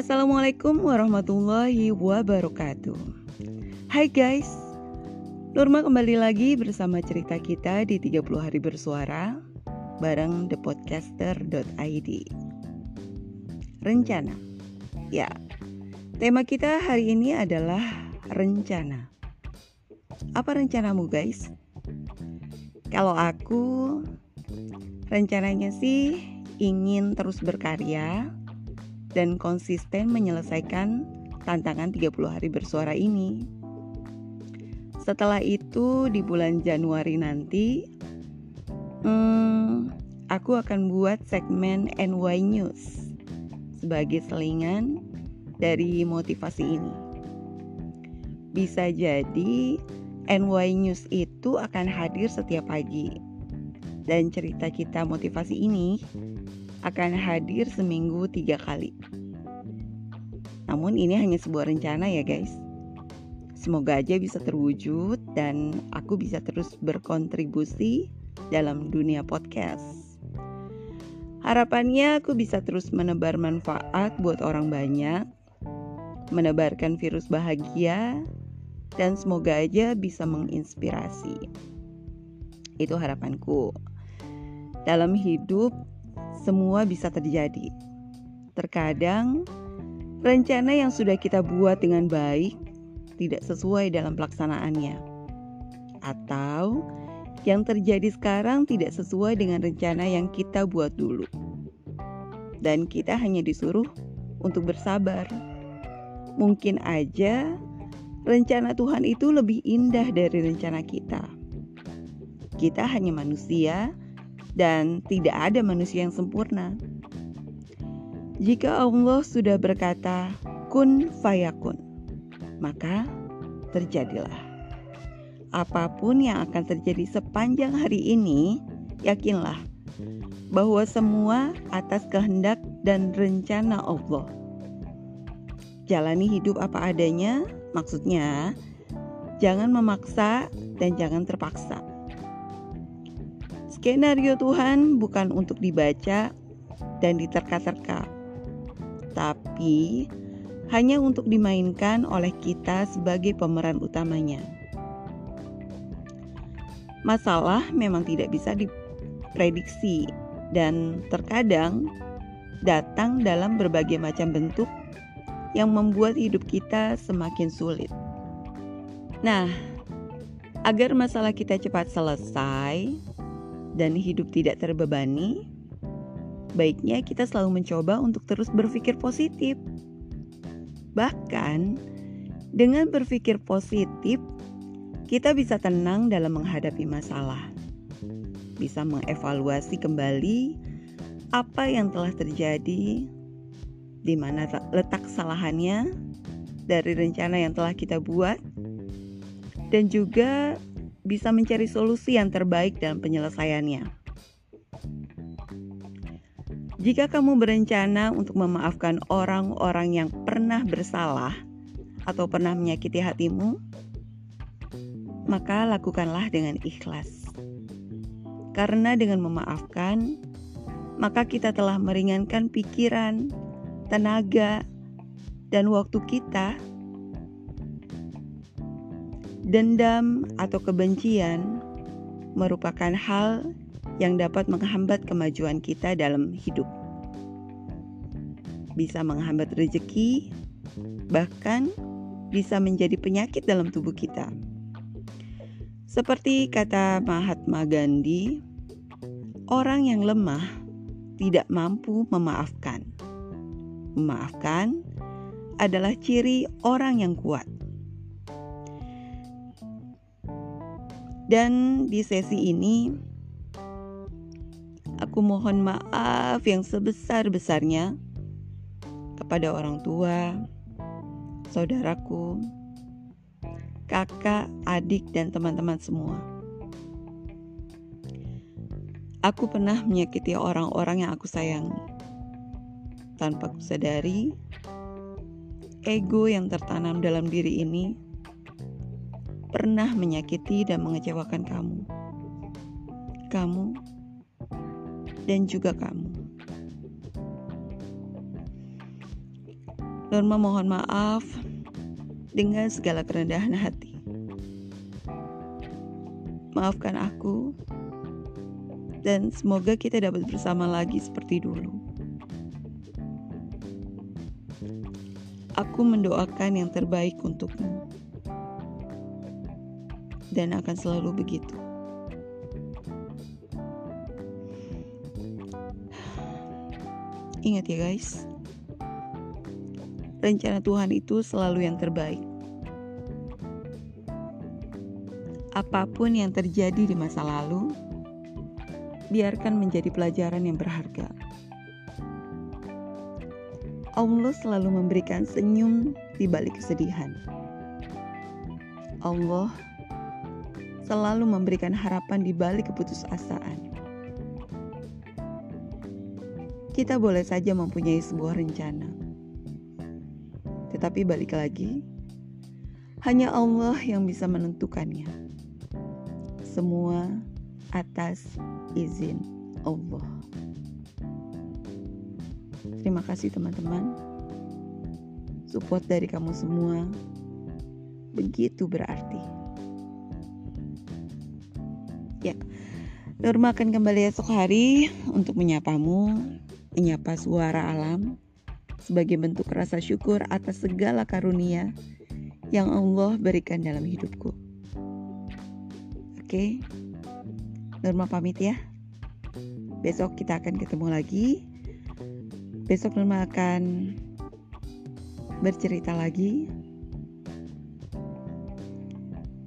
Assalamualaikum warahmatullahi wabarakatuh. Hai guys Nurma kembali lagi bersama cerita kita di 30 hari bersuara Bareng thepodcaster.id Rencana. Ya, tema kita hari ini adalah rencana. Apa rencanamu guys? Kalau aku rencananya sih ingin terus berkarya dan konsisten menyelesaikan tantangan 30 hari bersuara ini. Setelah itu di bulan Januari nanti hmm, aku akan buat segmen NY News sebagai selingan dari motivasi ini. Bisa jadi NY News itu akan hadir setiap pagi. Dan cerita kita motivasi ini akan hadir seminggu tiga kali. Namun ini hanya sebuah rencana ya guys. Semoga aja bisa terwujud dan aku bisa terus berkontribusi dalam dunia podcast. Harapannya aku bisa terus menebar manfaat buat orang banyak, menebarkan virus bahagia, dan semoga aja bisa menginspirasi. Itu harapanku. Dalam hidup, semua bisa terjadi. Terkadang, rencana yang sudah kita buat dengan baik tidak sesuai dalam pelaksanaannya, atau yang terjadi sekarang tidak sesuai dengan rencana yang kita buat dulu, dan kita hanya disuruh untuk bersabar. Mungkin aja rencana Tuhan itu lebih indah dari rencana kita. Kita hanya manusia dan tidak ada manusia yang sempurna. Jika Allah sudah berkata kun fayakun, maka terjadilah. Apa pun yang akan terjadi sepanjang hari ini, yakinlah bahwa semua atas kehendak dan rencana Allah. Jalani hidup apa adanya, maksudnya jangan memaksa dan jangan terpaksa. Skenario Tuhan bukan untuk dibaca dan diterka-terka, tapi hanya untuk dimainkan oleh kita sebagai pemeran utamanya. Masalah memang tidak bisa diprediksi dan terkadang datang dalam berbagai macam bentuk yang membuat hidup kita semakin sulit. Nah, agar masalah kita cepat selesai, dan hidup tidak terbebani, baiknya kita selalu mencoba untuk terus berpikir positif. Bahkan, dengan berpikir positif, kita bisa tenang dalam menghadapi masalah, bisa mengevaluasi kembali apa yang telah terjadi, di mana letak kesalahannya dari rencana yang telah kita buat, dan juga bisa mencari solusi yang terbaik dalam penyelesaiannya. Jika kamu berencana untuk memaafkan orang-orang yang pernah bersalah atau pernah menyakiti hatimu, maka lakukanlah dengan ikhlas. Karena dengan memaafkan, maka kita telah meringankan pikiran, tenaga, dan waktu kita Dendam atau kebencian merupakan hal yang dapat menghambat kemajuan kita dalam hidup. Bisa menghambat rezeki, bahkan bisa menjadi penyakit dalam tubuh kita. Seperti kata Mahatma Gandhi, orang yang lemah tidak mampu memaafkan. Memaafkan adalah ciri orang yang kuat. Dan di sesi ini aku mohon maaf yang sebesar-besarnya kepada orang tua, saudaraku, kakak, adik, dan teman-teman semua. Aku pernah menyakiti orang-orang yang aku sayangi. Tanpa kusadari, ego yang tertanam dalam diri ini pernah menyakiti dan mengecewakan kamu. Kamu dan juga kamu. Norma mohon maaf dengan segala kerendahan hati. Maafkan aku dan semoga kita dapat bersama lagi seperti dulu. Aku mendoakan yang terbaik untukmu dan akan selalu begitu. Ingat ya guys, rencana Tuhan itu selalu yang terbaik. Apa pun yang terjadi di masa lalu, biarkan menjadi pelajaran yang berharga. Allah selalu memberikan senyum di balik kesedihan. Allah selalu memberikan harapan di balik keputusasaan. Kita boleh saja mempunyai sebuah rencana. Tetapi balik lagi, hanya Allah yang bisa menentukannya. Semua atas izin Allah. Terima kasih teman-teman. Support dari kamu semua begitu berarti. Ya, Norma akan kembali esok hari untuk menyapamu menyapa suara alam sebagai bentuk rasa syukur atas segala karunia yang Allah berikan dalam hidupku. Oke, Norma pamit ya. Besok kita akan ketemu lagi. Besok Norma akan bercerita lagi.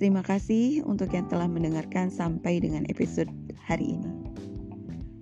Terima kasih untuk yang telah mendengarkan sampai dengan episode hari ini.